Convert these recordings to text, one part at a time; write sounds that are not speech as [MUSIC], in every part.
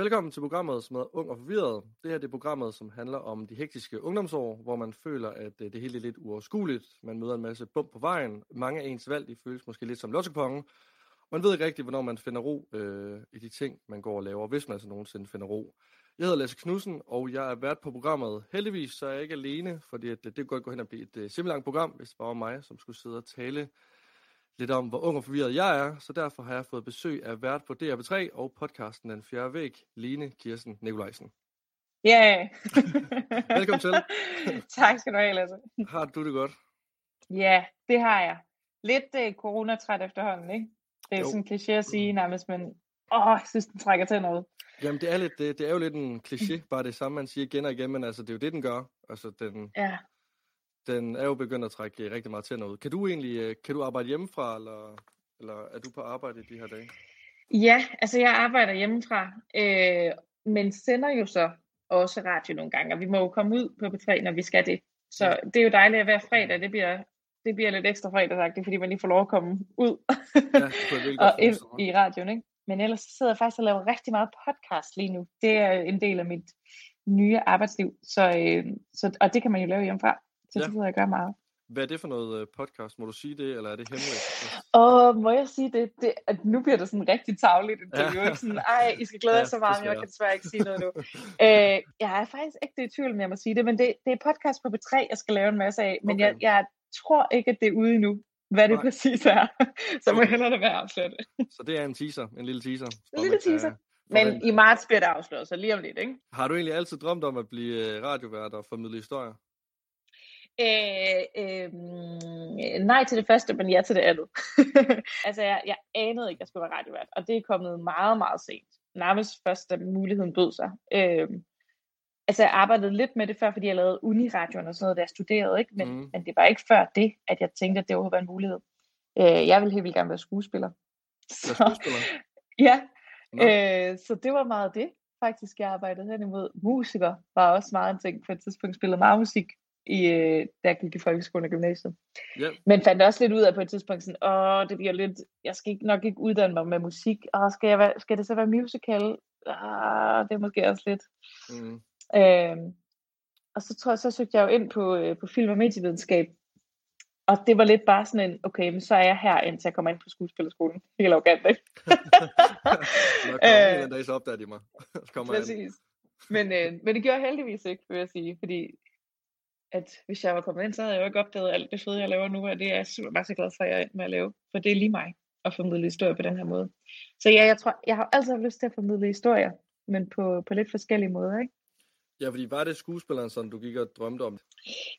Velkommen til programmet, som hedder Ung og Forvirret. Det her det er programmet, som handler om de hektiske ungdomsår, hvor man føler, at øh, det hele er lidt uoverskueligt. Man møder en masse bump på vejen. Mange af ens valg de føles måske lidt som lottoponge. Man ved ikke rigtigt, hvornår man finder ro øh, i de ting, man går og laver, hvis man altså nogensinde finder ro. Jeg hedder Lasse Knudsen, og jeg er vært på programmet. Heldigvis så er jeg ikke alene, fordi at, øh, det kunne godt gå hen og blive et øh, simpelthen langt program, hvis det bare var mig, som skulle sidde og tale lidt om, hvor ung og forvirret jeg er, så derfor har jeg fået besøg af vært på DR3 og podcasten Den Fjerde Væg, Line Kirsten Nikolajsen. Ja. Yeah. [LAUGHS] Velkommen til. [LAUGHS] tak skal du have, Lasse. Har du det godt? Ja, det har jeg. Lidt uh, coronatræt efterhånden, ikke? Det er Jo. sådan en kliché at sige nærmest, men åh, jeg synes, den trækker til noget. Jamen, det er, lidt, det, det er jo lidt en kliché, bare det samme, man siger igen og igen, men altså, det er jo det, den gør. Altså, den, Ja. Den er jo begyndt at trække rigtig meget tænder ud. Kan du egentlig øh, kan du arbejde hjemmefra, eller, eller er du på arbejde i de her dage? Ja, altså jeg arbejder hjemmefra, øh, men sender jo så også radio nogle gange, og vi må jo komme ud på P3, når vi skal det. Så Ja. det er jo dejligt at hver fredag, det bliver, det bliver lidt ekstra fredagsagtigt, fordi man lige får lov at komme ud Ja, [LAUGHS] og ind i radioen, ikke? Men ellers så sidder jeg faktisk og laver rigtig meget podcast lige nu. Det er en del af mit nye arbejdsliv, så, øh, så, og det kan man jo lave hjemmefra. Så Ja. det sidder jeg gør meget. Hvad er det for noget øh, podcast? Må du sige det, eller er det hemmeligt? Og må jeg sige det, det at nu bliver det sådan rigtig tavligt interview, Ja. sådan, ej, I skal glæde jer Ja, så det meget, men jeg kan desværre ikke sige noget nu. [LAUGHS] øh, jeg er faktisk ikke i tvivl, om jeg må sige det, men det, det er podcast på B3, jeg skal lave en masse af, men Okay. jeg, jeg tror ikke, at det er ude endnu, hvad det Nej. præcis er. [LAUGHS] så må Okay. hellere lade være det. [LAUGHS] Så det er en teaser, en lille teaser. En lille kan teaser. Men i marts bliver det afsløret, så lige om lidt, ikke? Har du egentlig altid drømt om at blive øh, radiovært og formidle historier? Øh, øh, nej til det første, men ja til det andet. [LAUGHS] altså, jeg, jeg anede ikke, at jeg skulle være radiovært, og det er kommet meget, meget sent. Nærmest først, da muligheden bød sig. Øh, altså, jeg arbejdede lidt med det før, fordi jeg lavede uniradioen og sådan noget, da jeg studerede, ikke? Men, mm. men det var ikke før det, at jeg tænkte, at det overhovedet var en mulighed. Øh, jeg ville helt vildt gerne være skuespiller. [LAUGHS] Så, skuespiller? [LAUGHS] ja, Nå. øh, så det var meget det, faktisk, jeg arbejdede hen imod. Musiker var også meget en ting. På et tidspunkt spillede meget musik, i, øh, jeg gik i folkeskolen og gymnasiet. Ja, Men fandt også lidt ud af på et tidspunkt sådan, åh, det bliver lidt, jeg skal ikke, nok ikke uddanne mig med musik, og skal, jeg skal det så være musical? Ah, det er måske også lidt. mm. Øhm, og så tror jeg, så søgte jeg jo ind på, øh, på film- og medievidenskab, og det var lidt bare sådan en, okay, men så er jeg her, indtil jeg kommer ind på skuespillerskolen. Helt arrogant, ikke? [LAUGHS] Når jeg kommer en eller anden dag, så opdager de mig. [LAUGHS] så kommer. Præcis. Men, øh, men det gjorde jeg heldigvis ikke, vil jeg sige, fordi at hvis jeg var kommet ind, så havde jeg jo ikke opdaget alt det fede, jeg laver nu, og det er jeg super meget så glad for, at jeg er med at lave, for det er lige mig at formidle historier på den her måde. Så ja, jeg tror, jeg har altid haft lyst til at formidle historier, men på, på lidt forskellige måder, ikke? Ja, fordi var det skuespilleren, som du gik og drømte om?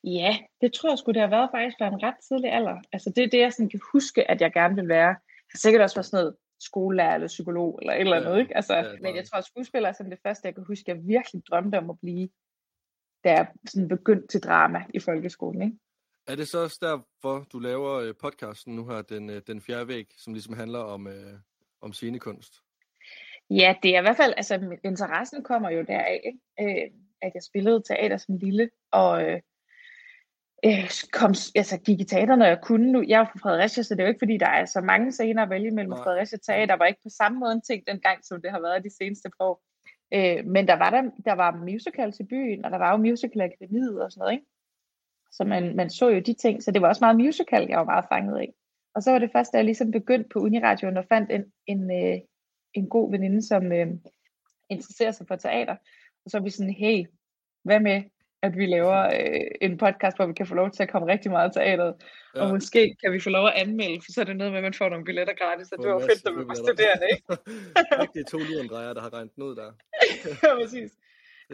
Ja, det tror jeg skulle det have været faktisk fra en ret tidlig alder. Altså det er det, jeg sådan kan huske, at jeg gerne vil være. Jeg har sikkert også været sådan noget skolelærer eller psykolog eller et eller Ja, andet, ikke? Altså, ja, men jeg tror, at skuespiller er sådan det første, jeg kan huske, jeg virkelig drømte om at blive, da jeg sådan begyndte til drama i folkeskolen, ikke? Er det så også derfor, du laver øh, podcasten nu her, den, øh, den fjerde væg, som ligesom handler om, øh, om scenekunst? Ja, det er i hvert fald, altså interessen kommer jo deraf, ikke? Øh, at jeg spillede teater som lille, og øh, øh, kom, altså, gik i teater, når jeg kunne. Nu, jeg er fra Fredericia, så det er jo ikke, fordi der er så mange scener at vælge mellem. Nej. Fredericia Teater var ikke på samme måde en ting dengang, som det har været de seneste par år. Øh, men der var, der, der var musicals i byen, og der var jo musical akademiet og sådan noget, ikke? Så man, man så jo de ting, så det var også meget musical, jeg var meget fanget af. Og så var det først, da jeg ligesom begyndte på Uniradioen og fandt en, en, øh, en god veninde, som øh, interesserer sig for teater. Og så var vi sådan, hey, hvad med, at vi laver øh, en podcast, hvor vi kan få lov til at komme rigtig meget i teateret. Ja. Og måske kan vi få lov at anmelde, for så er det noget med, at man får nogle billetter gratis, så det var fedt, når vi var studerende, ikke? [LAUGHS] Rigtig to lurendrejer, der har regnet ud der. [LAUGHS] ja, præcis.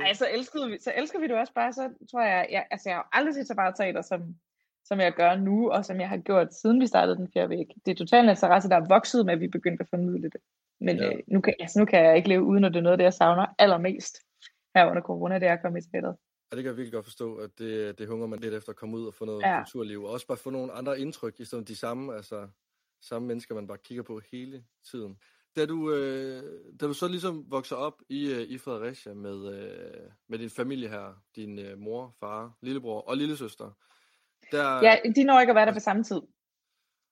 Ej, så elskede vi, så elsker vi det også bare, så tror jeg, jeg altså jeg har aldrig set så meget teater, som, som jeg gør nu, og som jeg har gjort, siden vi startede den fjerde væg. Det er totalt en interesse, der er vokset med, at vi begyndte at formidle det. Men Ja. øh, nu, kan, altså, nu kan jeg ikke leve uden, at det er noget det, jeg savner allermest her under corona, det er at komme i teateret. Og det kan jeg virkelig godt forstå, at det, det hunger man lidt efter at komme ud og få noget Ja. kulturliv. Og også bare få nogle andre indtryk, i stedet for de samme, altså, samme mennesker, man bare kigger på hele tiden. Da du, øh, da du så ligesom vokser op i, øh, i Fredericia med, øh, med din familie her, din øh, mor, far, lillebror og lillesøster, der, Ja, de når ikke at være der på samme tid.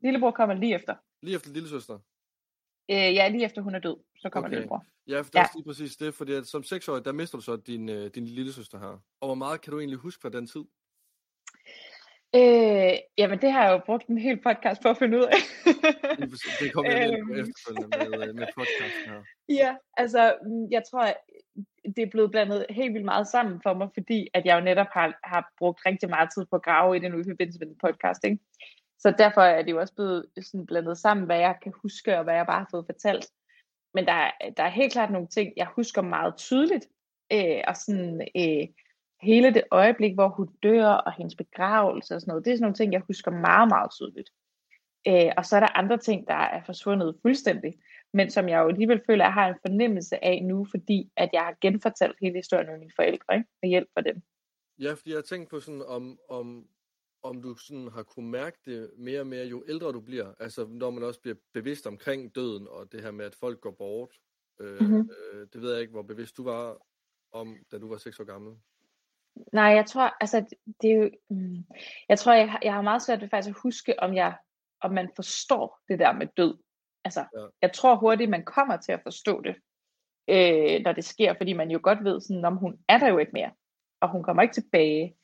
Lillebror kommer lige efter. lige efter lillesøster, Øh, ja, lige efter hun er død, så kommer Okay. lillebror. Ja, for det er Ja. lige præcis det, fordi at som seksårig, der mister du så din, øh, din lille søster her. Og hvor meget kan du egentlig huske fra den tid? Øh, jamen, det har jeg jo brugt en hel podcast på at finde ud af. Det kommer jeg på Øhm. efterfølgende med, øh, med podcasten her. Ja, altså, mm, jeg tror, at det er blevet blandet helt vildt meget sammen for mig, fordi at jeg jo netop har, har brugt rigtig meget tid på at grave i det nu i forbindelse med den podcast, ikke? Så derfor er det jo også blevet sådan blandet sammen, hvad jeg kan huske, og hvad jeg bare har fået fortalt. Men der, er- der er helt klart nogle ting, jeg husker meget tydeligt, øh, og sådan øh, hele det øjeblik, hvor hun dør, og hendes begravelse og sådan noget, det er sådan nogle ting, jeg husker meget, meget tydeligt. Øh, og så er der andre ting, der er forsvundet fuldstændig men som jeg jo alligevel føler, at jeg har en fornemmelse af nu, fordi at jeg har genfortalt hele historien med mine forældre, ikke? med hjælp fra dem. Ja, fordi jeg har tænkt på sådan, om, om, om du sådan har kunne mærke det mere og mere, jo ældre du bliver. Altså, når man også bliver bevidst omkring døden, og det her med, at folk går bort. Øh, Mhm. øh, det ved jeg ikke, hvor bevidst du var om, da du var seks år gammel. Nej, jeg tror, altså, det er jo, mm, jeg tror, jeg, har- jeg har meget svært ved faktisk at huske, om jeg, om man forstår det der med død. Altså, Ja. jeg tror hurtigt, man kommer til at forstå det, øh, når det sker, fordi man jo godt ved, sådan, om hun er der jo ikke mere, og hun kommer ikke tilbage,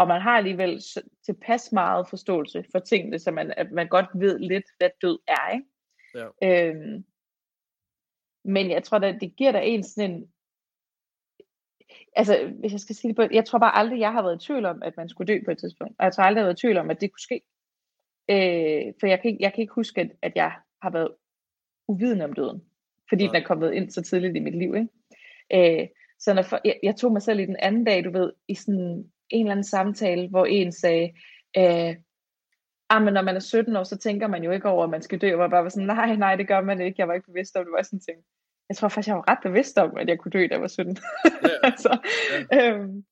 og man har alligevel tilpas meget forståelse for tingene, så man, at man godt ved lidt, hvad død er, ikke? Ja. Øhm, men jeg tror da, det giver dig en sådan en, altså hvis jeg skal sige det på, jeg tror bare aldrig, jeg har været i tvivl om, at man skulle dø på et tidspunkt, og jeg tror aldrig, jeg har været i tvivl om, at det kunne ske. Øh, for jeg kan, ikke, jeg kan ikke huske, at, at jeg har været uvidende om døden, fordi Nej. den er kommet ind så tidligt i mit liv, ikke? Øh, så når for, jeg, jeg tog mig selv i den anden dag, du ved, i sådan en eller anden samtale, hvor en sagde, øh, ah, men når man er 17 år, så tænker man jo ikke over, at man skal dø, og jeg bare var sådan, nej, nej, det gør man ikke, jeg var ikke bevidst om det, var sådan ting. Jeg tror faktisk, jeg var ret bevidst om, at jeg kunne dø, da jeg var 17. Ja, [LAUGHS] altså, øhm,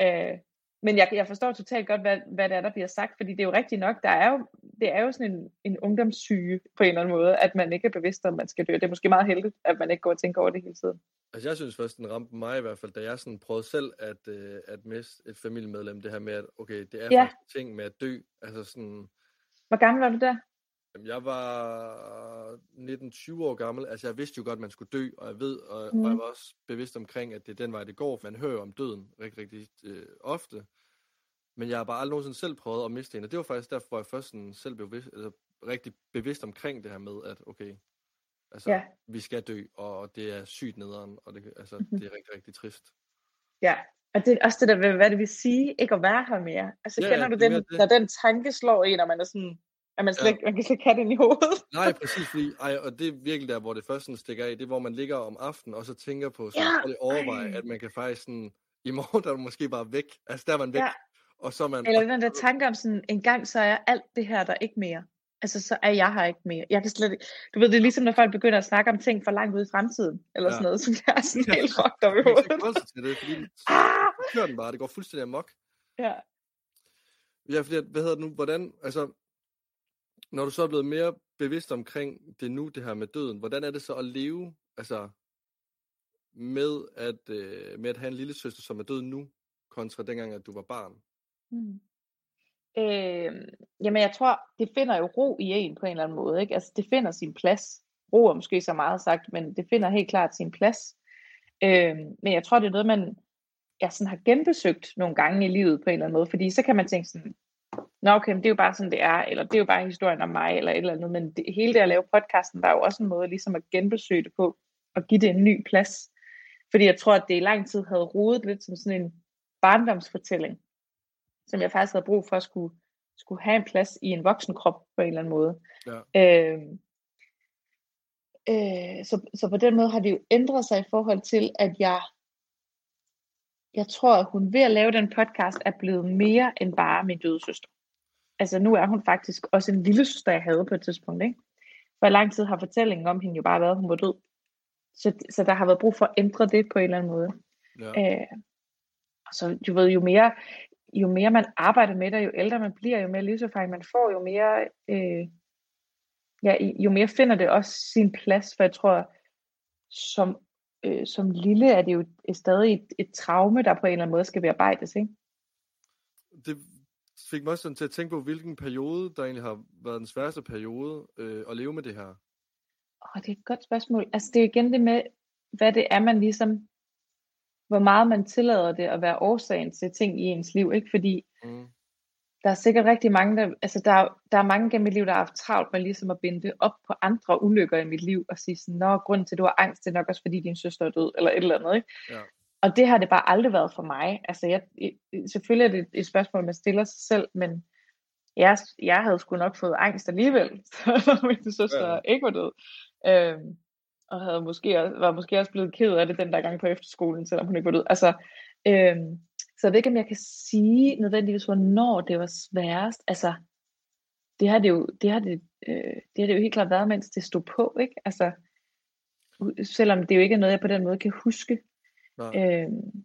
øh, men jeg, jeg forstår totalt godt, hvad, hvad det er, der bliver sagt, fordi det er jo rigtigt nok, der er jo, det er jo sådan en, en ungdomssyge på en eller anden måde, at man ikke er bevidst om, man skal dø. Det er måske meget heldigt, at man ikke går og tænker over det hele tiden. Altså, jeg synes først, den ramte mig i hvert fald, da jeg sådan prøvede selv at, øh, at miste et familiemedlem, det her med, at okay, det er Ja. faktisk ting med at dø. Altså sådan, Hvor gammel var du der? Jeg var 19-20 år gammel. Altså, jeg vidste jo godt, at man skulle dø, og jeg ved, og, mm. og jeg Mhm. var også bevidst omkring, at det er den vej, det går. Man hører om døden rigtig, rigtig øh, ofte. Men jeg har bare aldrig nogensinde selv prøvet at miste en, og det var faktisk derfor, jeg først sådan selv blev bevidst, altså, rigtig bevidst omkring det her med, at okay, altså, Ja. vi skal dø, og det er sygt nederen, og det, altså, Mhm. det er rigtig, rigtig trist. Ja, og det er også det der med, hvad det vil sige, ikke at være her mere. Altså Ja, kender du den, det. når den tanke slår en, og man er sådan, at man, slet, Ja. man kan slet ikke have den i hovedet. [LAUGHS] Nej, præcis, fordi, ej, og det er virkelig der, hvor det først sådan stikker af, det er, hvor man ligger om aftenen, og så tænker på, sådan, Ja, det overveje, ej. at man kan faktisk sådan, i morgen [LAUGHS] der er du måske bare væk, altså der er man væk, Ja. og så er man, Eller den der tanke om sådan, en gang så er alt det her der ikke mere. Altså så er jeg her ikke mere. Jeg kan slet ikke, du ved, det er ligesom når folk begynder at snakke om ting for langt ude i fremtiden, eller Ja. sådan noget, som jeg er sådan [LAUGHS] Ja. helt fucked op i man kan hovedet. forholde sig til det, fordi Ah! så kører den bare, det går fuldstændig amok. Ja. Ja, fordi, hvad hedder det nu, hvordan, altså, når du så er blevet mere bevidst omkring det nu, det her med døden, hvordan er det så at leve, altså, med at, øh, med at have en lille søster, som er død nu, kontra dengang, at du var barn? Mm. Øh, jamen jeg tror, det finder jo ro i en på en eller anden måde. Ikke? Altså det finder sin plads. Ro er måske så meget sagt, men det finder helt klart sin plads. Øh, men jeg tror, det er noget, man jeg sådan har genbesøgt nogle gange i livet på en eller anden måde. Fordi så kan man tænke sådan, Nå okay, men det er jo bare sådan, det er, eller det er jo bare historien om mig, eller et eller andet. Men det, hele det at lave podcasten, der er jo også en måde ligesom at genbesøge det på, og give det en ny plads. Fordi jeg tror, at det i lang tid havde rodet lidt som sådan en barndomsfortælling, som jeg faktisk havde brug for at skulle, skulle have en plads i en voksen krop på en eller anden måde. Ja. Øh, øh, så, så på den måde har det jo ændret sig i forhold til, at jeg jeg tror, at hun ved at lave den podcast er blevet mere end bare min døde søster. Altså nu er hun faktisk også en lille søster, jeg havde på et tidspunkt. Ikke? For i lang tid har fortællingen om hende jo bare været, at hun var død. Så, så der har været brug for at ændre det på en eller anden måde. Ja. Øh, så du ved, jo mere, jo mere man arbejder med det, jo ældre man bliver, jo mere livserfaring man får, jo mere, øh, ja, jo mere finder det også sin plads, for jeg tror, som, øh, som lille er det jo stadig et, et traume, der på en eller anden måde skal bearbejdes, ikke? Det fik mig også sådan til at tænke på, hvilken periode, der egentlig har været den sværeste periode øh, at leve med det her. Åh, det er et godt spørgsmål. Altså det er igen det med, hvad det er, man ligesom, hvor meget man tillader det at være årsagen til ting i ens liv, ikke? Fordi mm. der er sikkert rigtig mange, der, altså der, der er mange gennem mit liv, der har haft travlt med ligesom at binde det op på andre ulykker i mit liv, og sige sådan, nå, grunden til, at du har angst, det er nok også, fordi din søster er død, eller et eller andet, ikke? Ja. Og det har det bare aldrig været for mig. Altså jeg, selvfølgelig er det et spørgsmål, man stiller sig selv, men jeg, jeg havde sgu nok fået angst alligevel, [LAUGHS] så min søster ja. ikke var død. Øhm, og havde måske var måske også blevet ked af det den der gang på efterskolen, selvom hun ikke var død. Altså, øhm, så jeg ved ikke, om jeg kan sige nødvendigvis, hvornår det var sværest. Altså, det har det jo, det har det, øh, det har det jo helt klart været, mens det stod på, ikke? Altså, selvom det jo ikke er noget, jeg på den måde kan huske. Øhm,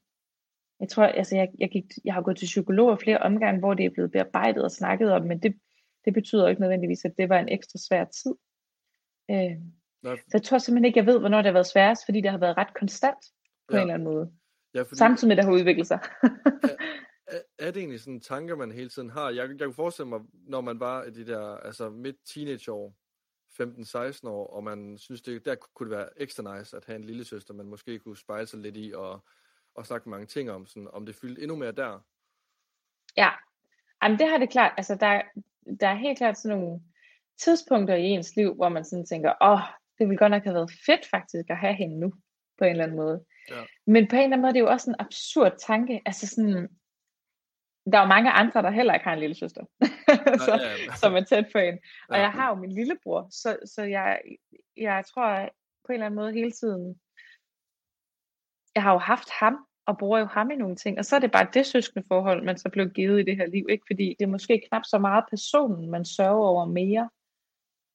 jeg tror, altså jeg, jeg, gik, jeg har gået til psykologer flere omgange, hvor det er blevet bearbejdet og snakket om, men det, det betyder ikke nødvendigvis, at det var en ekstra svær tid. Øh, så jeg tror simpelthen ikke, jeg ved, hvornår det har været sværest, fordi det har været ret konstant på ja. en eller anden måde. Ja, fordi... Samtidig med, at det har udviklet sig. [LAUGHS] er, [LAUGHS] er, er det egentlig sådan tanker, man hele tiden har? Jeg, jeg kunne forestille mig, når man var i de der altså midt teenageår, 15-16 år, og man synes, det, der kunne det være ekstra nice at have en lille søster, man måske kunne spejle sig lidt i, og og sagt mange ting om, sådan, om det fyldte endnu mere der. Ja, Jamen, det har det klart. Altså, der, der er helt klart sådan nogle tidspunkter i ens liv, hvor man sådan tænker, åh, oh, det ville godt nok have været fedt faktisk at have hende nu, på en eller anden måde. Ja. Men på en eller anden måde, det er jo også en absurd tanke. Altså sådan, der er jo mange andre, der heller ikke har en lille søster, [LAUGHS] så, ja, ja. som er tæt på en. Og ja. jeg har jo min lillebror, så, så jeg, jeg tror på en eller anden måde hele tiden, jeg har jo haft ham, og bruger jo ham i nogle ting. Og så er det bare det søskende forhold, man så blev givet i det her liv. Ikke? Fordi det er måske knap så meget personen, man sørger over mere.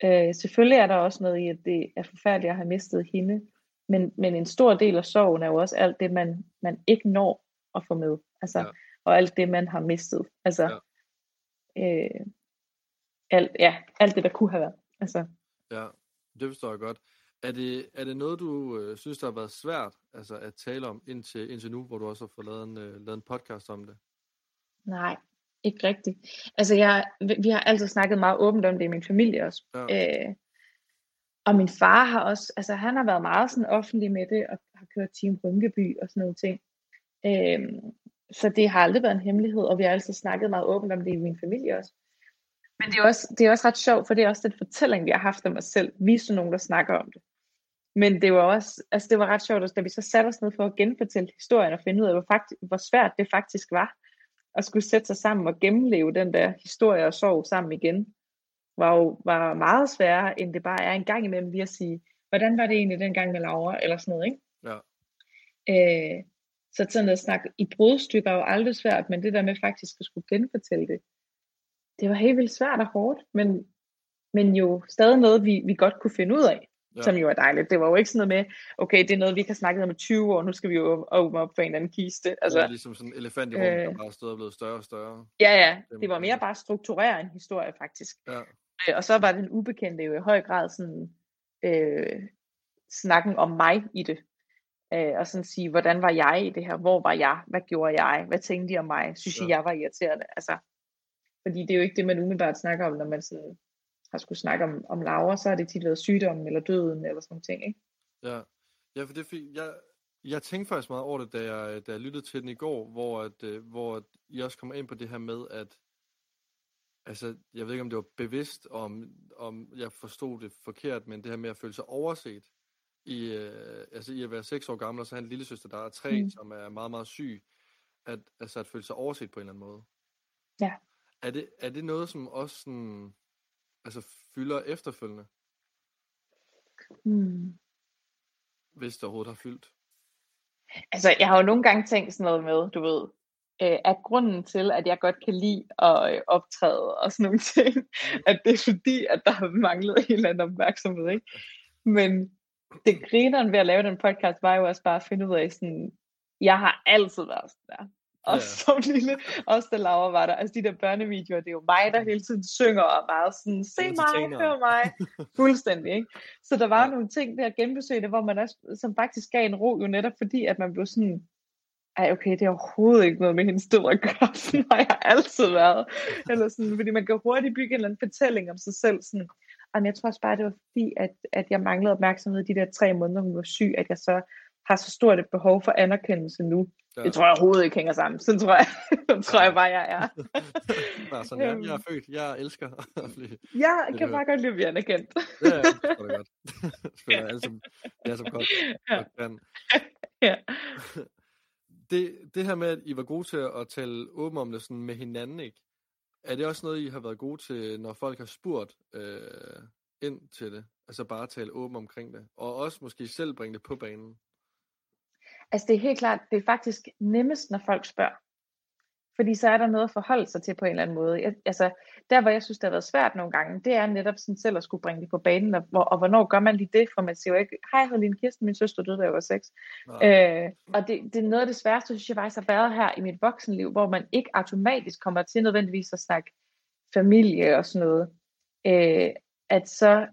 Øh, selvfølgelig er der også noget i, at det er forfærdeligt at have mistet hende. Men, men en stor del af sorgen er jo også alt det, man, man ikke når at få med. Altså, ja. Og alt det, man har mistet. Altså, ja. øh, alt, ja, alt det, der kunne have været. Altså. Ja, det forstår jeg godt. Er det, er det noget, du øh, synes, der har været svært altså, at tale om indtil, indtil nu, hvor du også har fået lavet en, øh, lavet en podcast om det? Nej, ikke rigtigt. Altså, jeg, vi har altid snakket meget åbent om det i min familie også. Ja. Øh, og min far har også, altså han har været meget sådan offentlig med det, og har kørt Team Rynkeby og sådan nogle ting. Øh, så det har aldrig været en hemmelighed, og vi har altid snakket meget åbent om det i min familie også. Men det er også, det er også ret sjovt, for det er også den fortælling, vi har haft om os selv. Vi er sådan nogen, der snakker om det. Men det var også, altså det var ret sjovt, da vi så satte os ned for at genfortælle historien og finde ud af, hvor, faktisk, hvor svært det faktisk var at skulle sætte sig sammen og gennemleve den der historie og sorg sammen igen, var jo var meget sværere, end det bare er en gang imellem lige at sige, hvordan var det egentlig dengang med Laura, eller sådan noget, ikke? Ja. Øh, så sådan at snakke i brudstykker er jo aldrig svært, men det der med faktisk at skulle genfortælle det, det var helt vildt svært og hårdt, men, men jo stadig noget, vi, vi godt kunne finde ud af ja. som jo er dejligt. Det var jo ikke sådan noget med, okay, det er noget, vi kan snakke om i 20 år, nu skal vi jo åbne op for en eller anden kiste. Altså, det er ligesom sådan en elefant i rummet, øh, der bare stod og blevet større og større. Ja, ja, det var mere bare strukturere en historie, faktisk. Ja. Øh, og så var den ubekendte jo i høj grad sådan, øh, snakken om mig i det. Øh, og sådan sige, hvordan var jeg i det her? Hvor var jeg? Hvad gjorde jeg? Hvad tænkte de om mig? Synes ja. I, jeg var irriterende? Altså, fordi det er jo ikke det, man umiddelbart snakker om, når man sådan har skulle snakke om, om Laura, så har det tit været sygdommen eller døden eller sådan ting, ikke? Ja, ja for det fik, jeg, jeg tænkte faktisk meget over det, da jeg, da jeg lyttede til den i går, hvor, at, øh, hvor at I også kommer ind på det her med, at altså, jeg ved ikke, om det var bevidst, om, om jeg forstod det forkert, men det her med at føle sig overset, i, øh, altså i at være 6 år gammel, og så have en lille søster, der er 3, mm. som er meget, meget syg, at, altså at føle sig overset på en eller anden måde. Ja. Er det, er det noget, som også sådan, altså fylder efterfølgende? Hmm. Hvis det overhovedet har fyldt. Altså, jeg har jo nogle gange tænkt sådan noget med, du ved, øh, at grunden til, at jeg godt kan lide at øh, optræde og sådan nogle [LAUGHS] ting, mm. at det er fordi, at der har manglet en eller anden opmærksomhed, ikke? Men det grineren ved at lave den podcast, var jo også bare at finde ud af sådan, jeg har altid været sådan der. Også ja. som lille, også da Laura var der. Altså de der børnevideoer, det er jo mig, der hele tiden synger og bare sådan, se mig, hør mig. [LAUGHS] Fuldstændig, ikke? Så der var ja. nogle ting der genbesøgte, hvor man også, som faktisk gav en ro, jo netop fordi, at man blev sådan, ej okay, det er overhovedet ikke noget med hendes død at gøre, sådan har jeg altid været. Eller sådan, fordi man kan hurtigt bygge en eller anden fortælling om sig selv, sådan, og jeg tror også bare, det var fordi, at, at jeg manglede opmærksomhed de der tre måneder, hun var syg, at jeg så har så stort et behov for anerkendelse nu. Ja. Det tror jeg overhovedet ikke hænger sammen. Sådan tror jeg, [LAUGHS] sådan tror jeg bare, jeg er. [LAUGHS] bare sådan, jeg, jeg er født, jeg elsker at blive... Jeg kan bare godt lide at blive anerkendt. ja, ja, det jeg godt. [LAUGHS] det er alle er som godt. Ja. ja. det, det her med, at I var gode til at tale åben om det sådan med hinanden, ikke? Er det også noget, I har været gode til, når folk har spurgt øh, ind til det? Altså bare tale åben omkring det? Og også måske selv bringe det på banen? Altså det er helt klart, det er faktisk nemmest, når folk spørger. Fordi så er der noget at forholde sig til på en eller anden måde. Jeg, altså, der hvor jeg synes, det har været svært nogle gange, det er netop sådan selv at skulle bringe det på banen, og, og, og hvornår gør man lige det, for man siger jo ikke, hej Helene Kirsten, min søster døde, da jeg var seks. Øh, og det, det er noget af det sværeste, synes jeg faktisk har været her i mit voksenliv, hvor man ikke automatisk kommer til nødvendigvis at snakke familie og sådan noget. Øh, at så,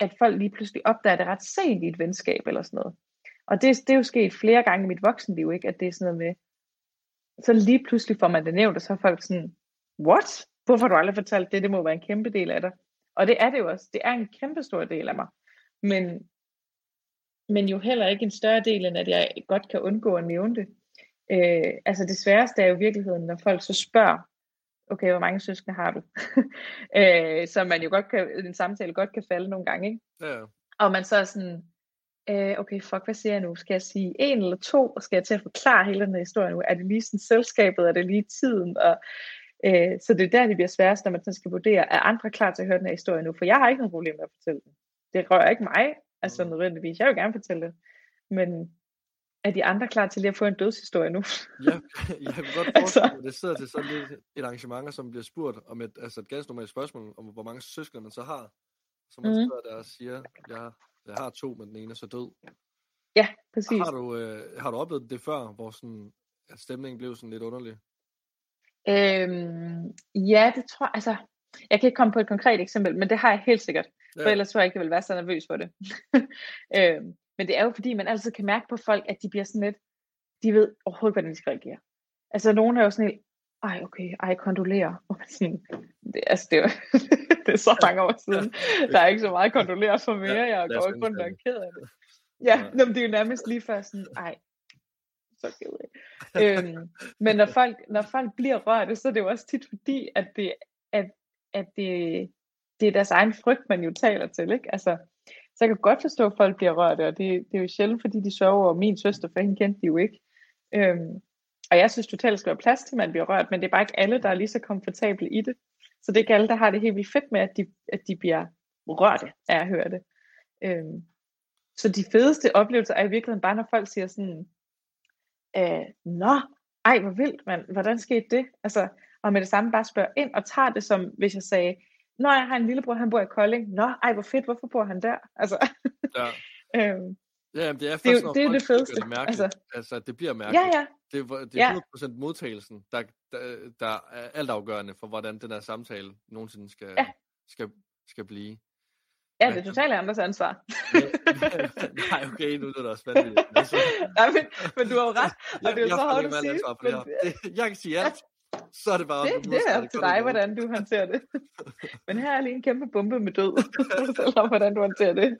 at folk lige pludselig opdager det ret sent i et venskab eller sådan noget. Og det, det er jo sket flere gange i mit voksenliv, ikke? at det er sådan noget med, så lige pludselig får man det nævnt, og så er folk sådan, what? Hvorfor har du aldrig fortalt det? Det må være en kæmpe del af dig. Og det er det jo også. Det er en kæmpe stor del af mig. Men, men jo heller ikke en større del, end at jeg godt kan undgå at nævne det. Øh, altså det sværeste er jo i virkeligheden, når folk så spørger, okay, hvor mange søskende har du? [LAUGHS] øh, så man jo godt kan, en samtale godt kan falde nogle gange, ikke? Ja. Og man så er sådan, øh, okay, fuck, hvad siger jeg nu? Skal jeg sige en eller to, og skal jeg til at forklare hele den her historie nu? Er det lige sådan selskabet, er det lige tiden? Og, øh, så det er der, det bliver sværest, når man så skal vurdere, er andre klar til at høre den her historie nu? For jeg har ikke noget problem med at fortælle den. Det rører ikke mig, altså mm. nødvendigvis. Jeg vil gerne fortælle det. Men er de andre klar til lige at få en dødshistorie nu? ja, [LAUGHS] jeg kan godt [LAUGHS] altså. forestille mig, det sidder til sådan et, et arrangement, som bliver spurgt om et, altså et ganske normalt spørgsmål, om hvor mange søskende man så har. Så man mm. sidder der og siger, jeg jeg har to, men den ene er så død. Ja, præcis. Har du, øh, har du oplevet det før, hvor sådan, at stemningen blev sådan lidt underlig? Øhm, ja, det tror jeg, altså, jeg kan ikke komme på et konkret eksempel, men det har jeg helt sikkert. Ja. For ellers tror jeg ikke, jeg vil være så nervøs for det. [LAUGHS] øhm, men det er jo fordi, man altid kan mærke på folk, at de bliver sådan lidt, de ved overhovedet, hvordan de skal reagere. Altså, nogen er jo sådan helt, ej, okay, ej, kondolerer. [LAUGHS] Sådan, det, altså, det, er, [LAUGHS] det er så mange år siden. Der er ikke så meget kondolere for mere. Jeg går ikke rundt og ked af det. Ja, ja. det er jo nærmest lige før sådan, ej, så ked af. øhm, men når folk, når folk bliver rørt, så er det jo også tit fordi, at det, at, at det, det er deres egen frygt, man jo taler til. Ikke? Altså, så jeg kan godt forstå, at folk bliver rørt, og det, det er jo sjældent, fordi de sørger over min søster, for hende kendte de jo ikke. Øhm, og jeg synes totalt, skal være plads til, at man bliver rørt, men det er bare ikke alle, der er lige så komfortable i det. Så det er ikke alle, der har det helt vildt fedt med, at de, at de bliver rørte af at høre det. Øhm, så de fedeste oplevelser er i virkeligheden bare, når folk siger sådan, øh, Nå, ej hvor vildt, man. hvordan skete det? Altså, og med det samme bare spørger ind og tager det som, hvis jeg sagde, Nå, jeg har en lillebror, han bor i Kolding. Nå, ej hvor fedt, hvorfor bor han der? Altså, ja. [LAUGHS] øhm, Ja, det er det, det, er det fedeste. Det mærkeligt. Altså, altså, det bliver mærkeligt. Ja, ja. Det, er, det er 100% modtagelsen, der, der, der er altafgørende for, hvordan den her samtale nogensinde skal, ja. skal, skal blive. Ja, det er totalt andres ansvar. [LAUGHS] Nej, okay, nu er det også spændende. [LAUGHS] Nej, men, men du har jo ret. Og det er jo så hårdt at sige. Men, det, jeg kan sige alt. Så er det bare... Det, det er op til dig, hvordan du håndterer det. [LAUGHS] men her er lige en kæmpe bombe med død. Fortæl hvordan du håndterer det.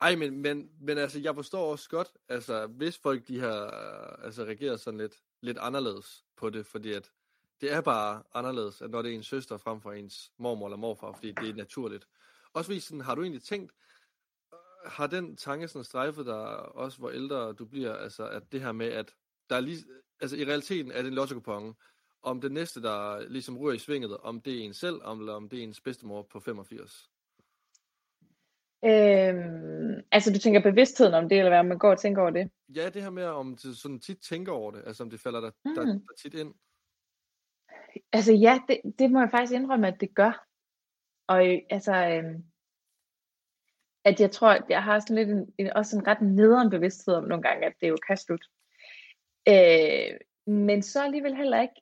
Ej, men, men, men altså, jeg forstår også godt, altså, hvis folk de har altså, reageret sådan lidt, lidt anderledes på det, fordi at det er bare anderledes, at når det er en søster frem for ens mormor eller morfar, fordi det er naturligt. Også hvis sådan, har du egentlig tænkt, har den tanke sådan strejfet dig også, hvor ældre du bliver, altså at det her med, at der er lige, altså i realiteten er det en lotto om det næste, der ligesom ryger i svinget, om det er en selv, eller om det er ens bedstemor på 85? Øhm, altså du tænker bevidstheden om det, eller hvad man går og tænker over det? Ja, det her med, om du sådan tit tænker over det, altså om det falder der, mm. der, der tit ind. Altså ja, det, det må jeg faktisk indrømme, at det gør. Og altså, øhm, at jeg tror, at jeg har sådan lidt en, en, også en ret nederen bevidsthed om nogle gange, at det jo kan slutte. Øh, men så alligevel heller ikke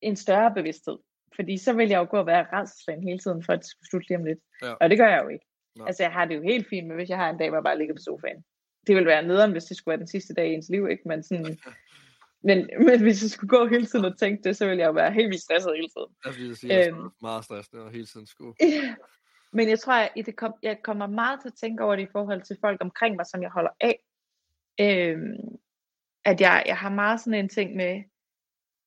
en større bevidsthed. Fordi så vil jeg jo gå og være rædselsland hele tiden, for at det skulle slutte lige om lidt. Ja. Og det gør jeg jo ikke. Nej. Altså jeg har det jo helt fint med, hvis jeg har en dag, hvor jeg bare ligger på sofaen. Det ville være nederen, hvis det skulle være den sidste dag i ens liv, ikke? Men sådan, [LAUGHS] men, [LAUGHS] men hvis jeg skulle gå hele tiden og tænke det, så ville jeg jo være helt vildt stresset hele tiden. Jeg vil sige, jeg øhm, meget stresset og hele tiden skulle. Men jeg tror, at det kom, jeg kommer meget til at tænke over det i forhold til folk omkring mig, som jeg holder af. Øhm, at jeg, jeg har meget sådan en ting med,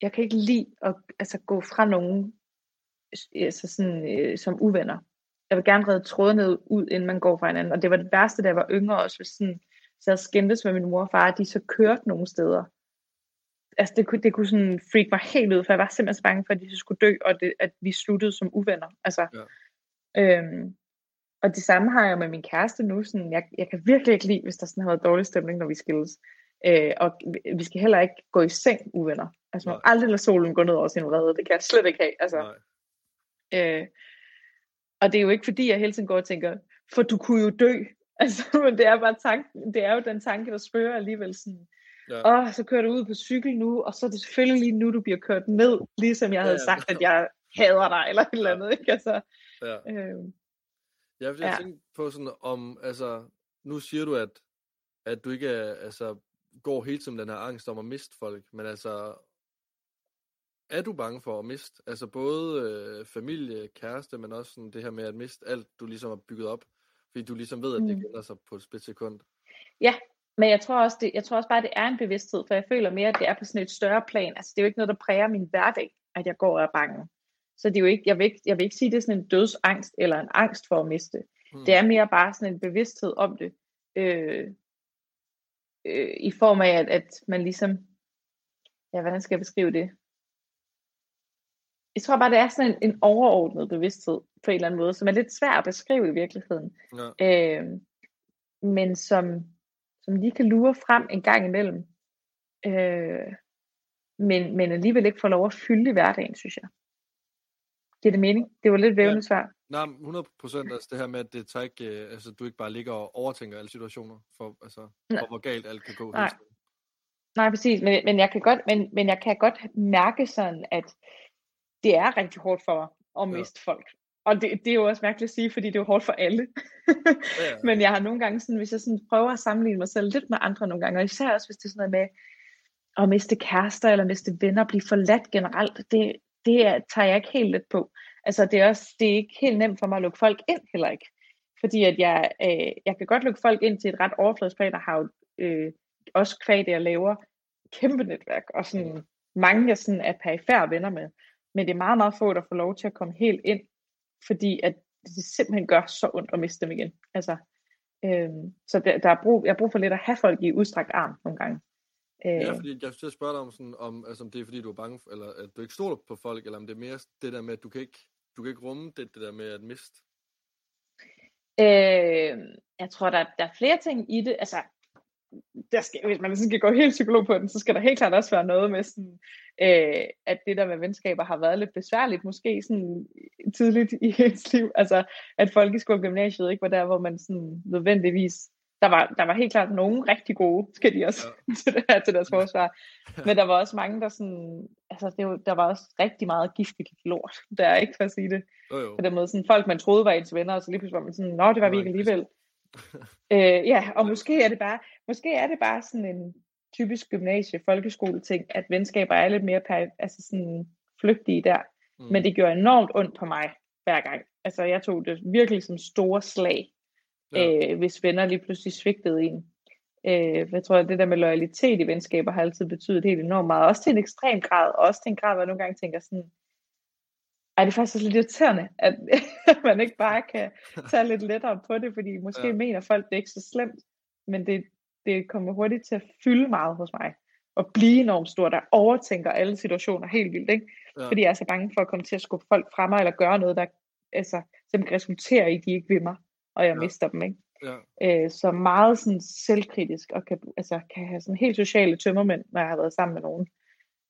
jeg kan ikke lide at altså, gå fra nogen altså sådan, øh, som uvenner. Jeg vil gerne redde trådene ud, inden man går fra hinanden. Og det var det værste, da jeg var yngre også, hvis sådan, så jeg skændtes med min mor og far, at de så kørte nogle steder. Altså det kunne, det kunne sådan freak mig helt ud, for jeg var simpelthen så bange for, at de skulle dø, og det, at vi sluttede som uvenner. Altså, ja. øhm, og det samme har jeg med min kæreste nu. Sådan, jeg, jeg kan virkelig ikke lide, hvis der sådan har været dårlig stemning, når vi skilles. Øh, og vi skal heller ikke gå i seng uvenner. Altså man må aldrig lade solen gå ned over sin vrede. Det kan jeg slet ikke have. Altså, øh, og det er jo ikke fordi, jeg hele tiden går og tænker, for du kunne jo dø. [LAUGHS] Altså, men det er bare tanken, det er jo den tanke, der spørger alligevel sådan, ja. åh, så kører du ud på cykel nu, og så er det selvfølgelig lige nu, du bliver kørt ned, ligesom jeg havde ja, sagt, at jeg hader dig, eller et eller andet, ikke? Altså, ja. Øh, jeg vil ja. tænke på sådan om, altså, nu siger du, at, at du ikke er, altså, går hele tiden den her angst om at miste folk, men altså, er du bange for at miste? Altså både øh, familie, kæreste, men også sådan det her med at miste alt, du ligesom har bygget op, fordi du ligesom ved, at det mm. sig på et splitsekund. Ja, men jeg tror, også, det, jeg tror også bare, det er en bevidsthed, for jeg føler mere, at det er på sådan et større plan. Altså det er jo ikke noget, der præger min hverdag, at jeg går og er bange. Så det er jo ikke, jeg vil ikke, jeg vil ikke sige, at det er sådan en dødsangst, eller en angst for at miste. Mm. Det er mere bare sådan en bevidsthed om det. Øh, øh, I form af, at, at man ligesom, ja, hvordan skal jeg beskrive det? Jeg tror bare, det er sådan en, en overordnet bevidsthed på en eller anden måde, som er lidt svær at beskrive i virkeligheden. Ja. Øh, men som, som lige kan lure frem en gang imellem. Øh, men, men alligevel ikke får lov at fylde i hverdagen, synes jeg. Giver det mening? Det var lidt vævende ja. svar. Nej, 100 procent. Altså det her med, at det tager ikke, øh, altså, du ikke bare ligger og overtænker alle situationer, for, altså, for hvor galt alt kan gå. Nej. Nej, præcis. Men, men, jeg kan godt, men, men jeg kan godt mærke sådan, at det er rigtig hårdt for mig at miste ja. folk. Og det, det er jo også mærkeligt at sige, fordi det er jo hårdt for alle. ja. [LAUGHS] Men jeg har nogle gange, sådan, hvis jeg sådan prøver at sammenligne mig selv lidt med andre nogle gange, og især også hvis det er sådan noget med at miste kærester eller miste venner, blive forladt generelt, det, det er, tager jeg ikke helt let på. Altså det er også det er ikke helt nemt for mig at lukke folk ind heller ikke. Fordi at jeg, øh, jeg kan godt lukke folk ind til et ret overfladsplan, og har jo øh, også kvad det, jeg laver kæmpe netværk, og sådan mange jeg sådan er perifære venner med. Men det er meget, meget få, der får lov til at komme helt ind, fordi at det simpelthen gør så ondt at miste dem igen. Altså, øh, så der, der er brug, jeg har brug for lidt at have folk i udstrakt arm nogle gange. Øh, ja, fordi jeg skulle spørge dig om, sådan, om, altså, om det er fordi, du er bange, for, eller at du ikke stoler på folk, eller om det er mere det der med, at du kan ikke, du kan ikke rumme det, det der med at miste? Øh, jeg tror, der, der er flere ting i det. Altså, der skal, hvis man skal gå helt psykolog på den, så skal der helt klart også være noget med sådan, øh, at det der med venskaber har været lidt besværligt, måske sådan tidligt i ens liv. Altså, at folkeskole og gymnasiet ikke var der, hvor man sådan nødvendigvis der var, der var helt klart nogen rigtig gode, skal de også ja. [LAUGHS] til, det her, til deres forsvar. Men der var også mange, der sådan, altså det var, der var også rigtig meget giftigt lort, der er ikke for at sige det. Jo, jo. På den måde, sådan folk, man troede var ens venner, og så lige pludselig var man sådan, nå, det var vi ikke alligevel. Øh, ja, og måske er det bare, måske er det bare sådan en typisk gymnasie, folkeskole ting, at venskaber er lidt mere per, altså sådan flygtige der. Mm. Men det gjorde enormt ondt på mig hver gang. Altså jeg tog det virkelig som store slag ja. øh, hvis venner lige pludselig svigtede en. Øh, jeg tror, at det der med loyalitet i venskaber har altid betydet helt enormt meget. Også til en ekstrem grad, og også til en grad, hvor jeg nogle gange tænker sådan, ej, det er faktisk lidt irriterende, at [LAUGHS] man ikke bare kan tage lidt lettere på det, fordi måske ja. mener folk, det er ikke så slemt, men det, det kommer hurtigt til at fylde meget hos mig, og blive enormt stort, der overtænker alle situationer helt vildt, ikke? Ja. fordi jeg er så bange for at komme til at skubbe folk fra mig, eller gøre noget, der altså, simpelthen resulterer i, at de ikke vil mig og jeg ja. mister dem, ikke? Ja. Øh, så meget sådan selvkritisk, og kan, altså, kan have sådan helt sociale tømmermænd, når jeg har været sammen med nogen.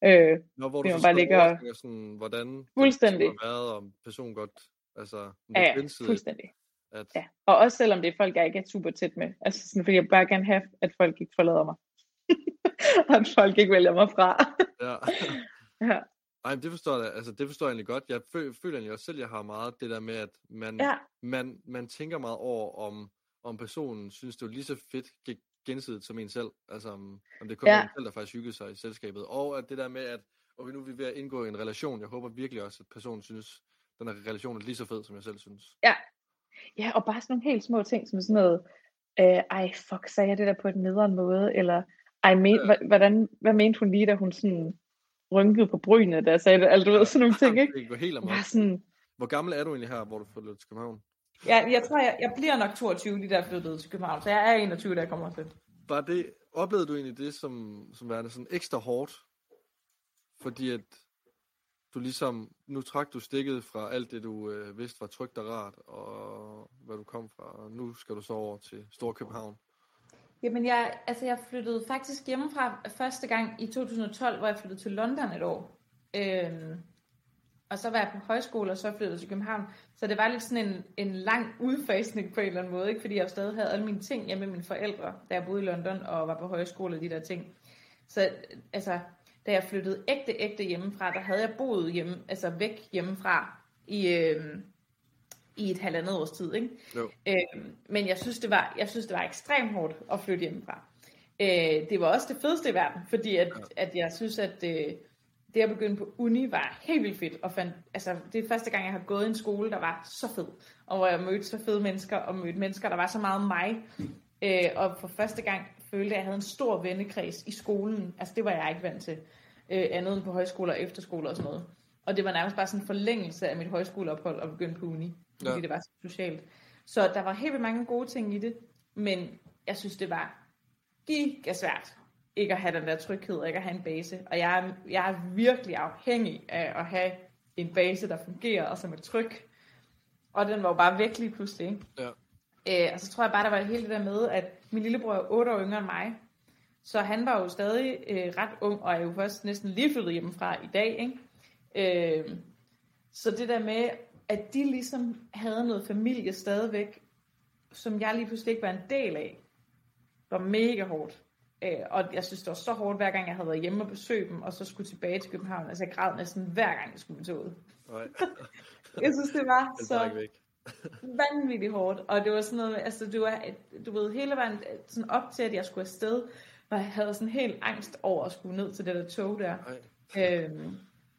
Øh, Nå, hvor du så bare ligger sådan, hvordan fuldstændig. det har været, om personen godt, altså, ja, ja, fuldstændig. At... Ja. Og også selvom det er folk, jeg ikke er super tæt med. Altså sådan, fordi jeg bare gerne have, at folk ikke forlader mig. og [LAUGHS] at folk ikke vælger mig fra. ja. [LAUGHS] ja. Ej, det forstår jeg, altså det forstår jeg egentlig godt. Jeg føler, føler egentlig også selv, at jeg har meget det der med, at man, ja. man, man tænker meget over, om, om personen synes, det er lige så fedt gensidigt som en selv. Altså om, om det kun ja. er en selv, der faktisk hyggede sig i selskabet. Og at det der med, at okay, nu er vi ved at indgå i en relation. Jeg håber virkelig også, at personen synes, den her relation er lige så fed, som jeg selv synes. Ja, Ja, og bare sådan nogle helt små ting, som sådan noget, øh, ej fuck, sagde jeg det der på en nederen måde, eller ej, men, Ja. hvordan, hvad mente hun lige, da hun sådan rynkede på brynene, da jeg sagde det, altså du ved, sådan nogle ting, ikke? Det går helt amok. Sådan, Hvor gammel er du egentlig her, hvor du flyttede til København? Jeg, jeg tror, jeg, jeg bliver nok 22 lige jeg flyttede til København, så jeg er 21, da jeg kommer til. Var det, oplevede du egentlig det som, som værende sådan ekstra hårdt? Fordi at du ligesom, nu trak du stikket fra alt det, du øh, vidste var trygt og rart, og hvad du kom fra, og nu skal du så over til Stor København. Jamen, jeg, altså, jeg flyttede faktisk hjemmefra første gang i 2012, hvor jeg flyttede til London et år. Øhm, og så var jeg på højskole, og så flyttede jeg til København. Så det var lidt sådan en, en lang udfasning på en eller anden måde, ikke? fordi jeg jo stadig havde alle mine ting hjemme med mine forældre, da jeg boede i London og var på højskole og de der ting. Så altså, da jeg flyttede ægte, ægte hjemmefra, der havde jeg boet hjemme, altså væk hjemmefra i, øhm, i et halvandet års tid. Ikke? Jo. Øhm, men jeg synes, det var, jeg synes, det var ekstremt hårdt at flytte hjemmefra. Øh, det var også det fedeste i verden, fordi at, at jeg synes, at øh, det at begynde på uni var helt vildt fedt. Og fandt, altså, det er første gang, jeg har gået i en skole, der var så fed. Og hvor jeg mødte så fede mennesker, og mødte mennesker, der var så meget mig. Øh, og for første gang følte jeg, at jeg havde en stor vennekreds i skolen. Altså det var jeg ikke vant til. Øh, andet end på højskoler og efterskoler og sådan noget. Og det var nærmest bare sådan en forlængelse af mit højskoleophold at begynde på uni. Fordi Ja. det var så socialt. Så der var helt vildt mange gode ting i det. Men jeg synes, det var gigasvært ikke at have den der tryghed, og ikke at have en base. Og jeg er, jeg er virkelig afhængig af at have en base, der fungerer, og som er tryg. Og den var jo bare væk lige pludselig. Ikke? Ja. Øh, og så tror jeg bare, der var hele det der med, at min lillebror er 8 år yngre end mig. Så han var jo stadig øh, ret ung, og er jo først næsten lige flyttet hjemmefra i dag. Ikke? Øh, så det der med, at de ligesom havde noget familie stadigvæk, som jeg lige pludselig ikke var en del af, var mega hårdt. Øh, og jeg synes, det var så hårdt, hver gang jeg havde været hjemme og besøgt dem, og så skulle tilbage til København. Altså jeg græd næsten hver gang, jeg skulle med toget. Nej, [LAUGHS] Jeg synes, det var så væk. vanvittigt hårdt, og det var sådan noget, altså du, var, du ved, hele vejen sådan op til, at jeg skulle afsted, var jeg havde sådan helt angst over at skulle ned til det der tog der. Nej. Øhm,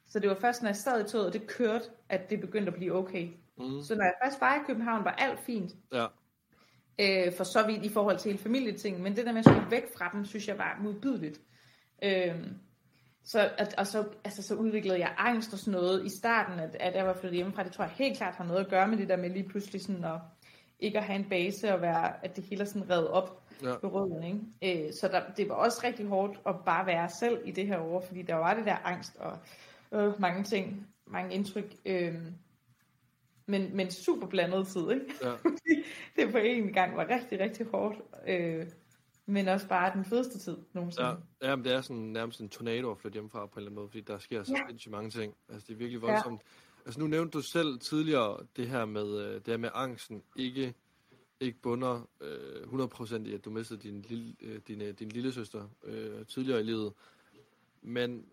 så det var først, når jeg sad i toget, og det kørte, at det begyndte at blive okay. Mm. Så når jeg først var i København, var alt fint, Ja, øh, for så vidt i forhold til hele familieting, men det der med at skulle væk fra dem, synes jeg var modbydeligt. Øhm, så, at, og så, altså, så udviklede jeg angst og sådan noget i starten, at, at jeg var flyttet hjemmefra. Det tror jeg helt klart har noget at gøre med det der med lige pludselig sådan at ikke at have en base og være, at det hele er sådan reddet op ja. på røden. Ikke? Øh, så der, det var også rigtig hårdt at bare være selv i det her år, fordi der var det der angst og øh, mange ting, mange indtryk. Øh, men, men super blandet tid, ikke? ja. [LAUGHS] det på en gang var rigtig, rigtig hårdt. Øh, men også bare den fedeste tid nogensinde. Ja, ja men det er sådan nærmest en tornado at flytte hjemmefra på en eller anden måde, fordi der sker så Ja. mange ting. Altså det er virkelig voldsomt. Ja. Altså nu nævnte du selv tidligere det her med, øh, det her med angsten ikke, ikke bunder øh, 100% i, at du mistede din, lille, øh, din, øh, din lille søster øh, tidligere i livet. Men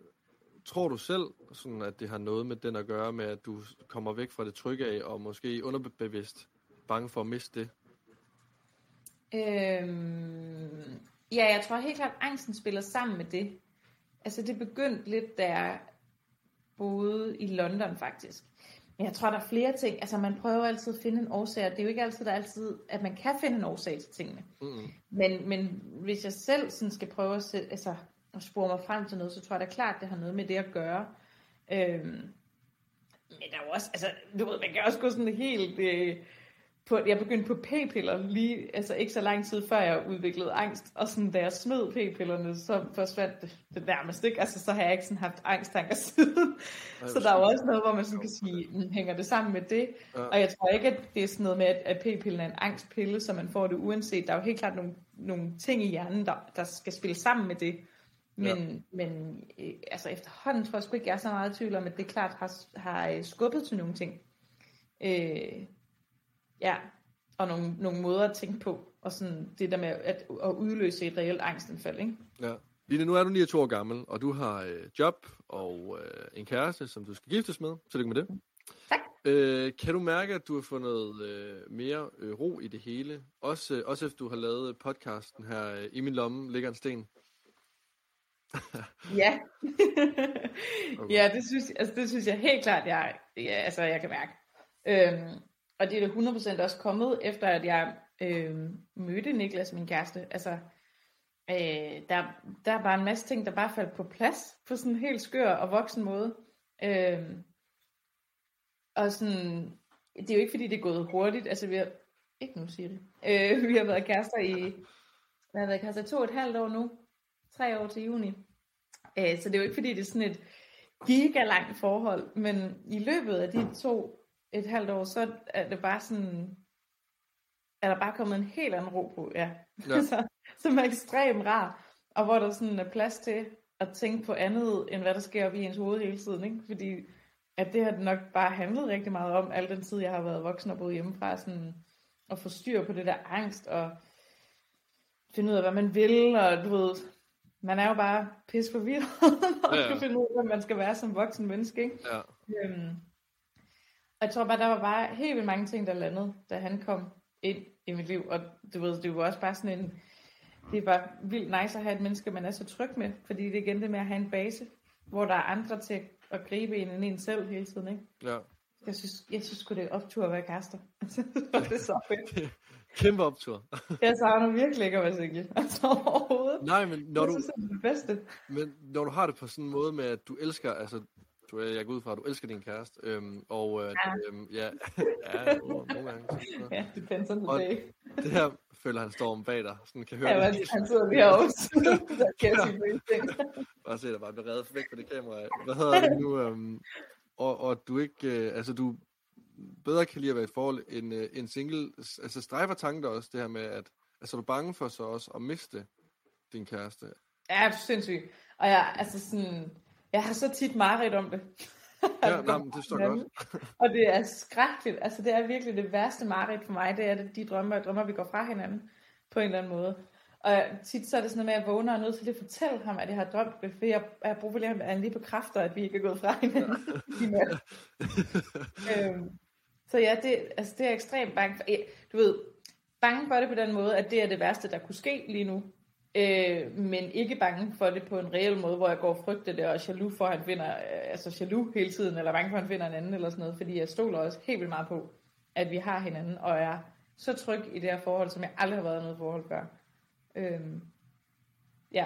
tror du selv, sådan at det har noget med den at gøre med, at du kommer væk fra det trygge af, og måske underbevidst bange for at miste det? Øhm, ja, jeg tror helt klart, at angsten spiller sammen med det. Altså det begyndte lidt, da jeg boede i London faktisk. Men jeg tror, der er flere ting. Altså man prøver altid at finde en årsag, og det er jo ikke altid, der er altid, at man kan finde en årsag til tingene. Mm-hmm. Men, men hvis jeg selv sådan skal prøve at, sætte, altså, at spore mig frem til noget, så tror jeg da klart, det har noget med det at gøre. Øhm, men der er jo også, altså, du ved, man kan også gå sådan helt... Øh, på, jeg begyndte på p-piller lige, altså ikke så lang tid før jeg udviklede angst, og sådan da jeg smed p-pillerne, så forsvandt det, det nærmest ikke, altså så har jeg ikke sådan haft angsttanker [LAUGHS] siden, Ej, så der er jo også noget, hvor man sådan kan sige, "Mm, hænger det sammen med det, Ja. og jeg tror ikke, at det er sådan noget med, at, at p-pillen er en angstpille, så man får det uanset, der er jo helt klart nogle, nogle ting i hjernen, der, der skal spille sammen med det, men, ja. men øh, altså efterhånden tror jeg sgu ikke, jeg er så meget i tvivl om, at det klart har, har øh, skubbet til nogle ting. Øh, ja, og nogle, nogle måder at tænke på, og sådan det der med at, at udløse et reelt angstanfald, ikke? Ja. Line, nu er du 29 år gammel, og du har øh, job og øh, en kæreste, som du skal giftes med. Tillykke med det. Tak. Øh, kan du mærke, at du har fundet øh, mere øh, ro i det hele? Også, øh, også efter du har lavet podcasten her, øh, I min lomme ligger en sten. Ja. [LAUGHS] Okay. ja, det synes, altså, det synes jeg helt klart, jeg, ja, altså, jeg kan mærke. Øhm, og det er det 100% også kommet, efter at jeg øh, mødte Niklas, min kæreste. Altså, øh, der, der er bare en masse ting, der bare faldt på plads, på sådan en helt skør og voksen måde. Øh, og sådan, det er jo ikke fordi, det er gået hurtigt. Altså, vi har, ikke nu siger det. Øh, vi har været kærester i, vi har været kærester i to og et halvt år nu. Tre år til juni. Øh, så det er jo ikke fordi, det er sådan et giga langt forhold, men i løbet af de to et halvt år, så er det bare sådan, er der bare kommet en helt anden ro på, ja. ja. [LAUGHS] så, som er ekstremt rar, og hvor der sådan er plads til at tænke på andet, end hvad der sker op i ens hoved hele tiden, ikke? Fordi at det har nok bare handlet rigtig meget om, al den tid, jeg har været voksen og boet hjemmefra, sådan at få styr på det der angst, og finde ud af, hvad man vil, og du ved, man er jo bare pis forvirret, [LAUGHS] når man ja, ja. skal finde ud af, hvad man skal være som voksen menneske, ikke? Ja. Øhm, og jeg tror bare, der var bare helt vildt mange ting, der landede, da han kom ind i mit liv, og du ved, det var også bare sådan en, det er bare vildt nice at have et menneske, man er så tryg med, fordi det er igen det med at have en base, hvor der er andre til at gribe en end en selv hele tiden, ikke? Ja. Jeg synes, jeg synes det er optur at være kærester. [LAUGHS] det er så fedt. [LAUGHS] Kæmpe optur. [LAUGHS] jeg savner virkelig ikke at være single. [LAUGHS] Altså overhovedet. Nej, men når jeg du... synes, det er det bedste. Men når du har det på sådan en måde med, at du elsker, altså, du, jeg går ud fra, at du elsker din kæreste, øhm, og øh, Ja. øhm, ja, [LAUGHS] ja, nogle gange. Så, Ja, on the Og- day. det her føler han står om bag dig, sådan kan høre Ja, det. han sidder lige herovre. Der kan jeg sige. Bare se dig bare blive reddet væk fra det kamera. Hvad hedder det nu? Øhm, og, og du ikke, øh, altså du bedre kan lide at være i et forhold end øh, en single. Altså strejfer tanken også det her med, at altså, er du bange for så også at miste din kæreste? Ja, sindssygt. Og jeg, altså sådan, jeg har så tit mareridt om det. [LAUGHS] Ja, nej, men det står godt. [LAUGHS] Og det er skrækkeligt. Altså, det er virkelig det værste mareridt for mig. Det er det, de drømmer, jeg drømmer, vi går fra hinanden på en eller anden måde. Og tit så er det sådan noget med, at jeg vågner og er nødt til at fortælle ham, at jeg har drømt det, for jeg jeg har brug for, at han lige bekræfter, at vi ikke er gået fra hinanden [LAUGHS] øhm, så ja, det, altså, det er jeg ekstremt bange for. Du ved, bange for det på den måde, at det er det værste, der kunne ske lige nu. Øh, men ikke bange for det på en reel måde, hvor jeg går og frygter det, og jaloux for, at han finder, øh, altså jaloux hele tiden, eller bange for, at han finder en anden, eller sådan noget, fordi jeg stoler også helt vildt meget på, at vi har hinanden, og er så tryg i det her forhold, som jeg aldrig har været i noget forhold før. Øhm, ja,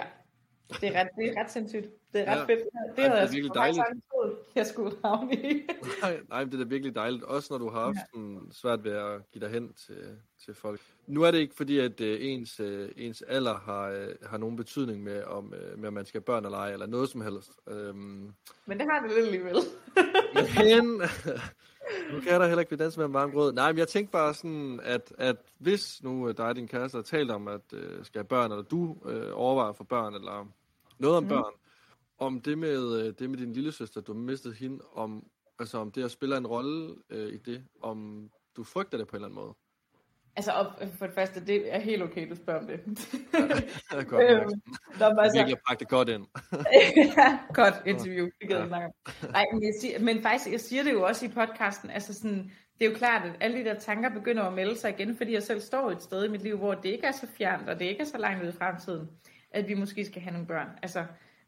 det er ret, det er ret sindssygt. Det er ret Ja. fedt. Det det havde er virkelig faktisk dejligt. troet, [LAUGHS] jeg skulle havne i. Nej, nej, men det er da virkelig dejligt. Også når du har haft sådan svært ved at give dig hen til, til folk. Nu er det ikke fordi, at øh, ens, øh, ens alder har, øh, har nogen betydning med, om, øh, med, om man skal have børn eller ej, eller noget som helst. Øhm, Men det har det lidt alligevel. [LAUGHS] men nu kan der heller ikke blive danset med en varm grød. Nej, men jeg tænkte bare sådan, at, at hvis nu dig og din kæreste har talt om, at øh, skal have børn, eller du øh, overvejer få børn, eller noget om Mhm. børn, om det med, øh, det med din lille søster, du mistet hende, om, altså om det at spille en rolle øh, i det, om du frygter det på en eller anden måde. Altså, op, for det første, det er helt okay, du spørger om det. Det er godt Øhm. Nå, men Jeg altså, virkelig pakket godt ind. ja, godt [LAUGHS] interview, det gider Ja. vi snakke om. Nej, men, jeg siger, men faktisk, jeg siger det jo også i podcasten, altså sådan, det er jo klart, at alle de der tanker begynder at melde sig igen, fordi jeg selv står et sted i mit liv, hvor det ikke er så fjernt, og det ikke er så langt ude i fremtiden, at vi måske skal have nogle børn. Altså,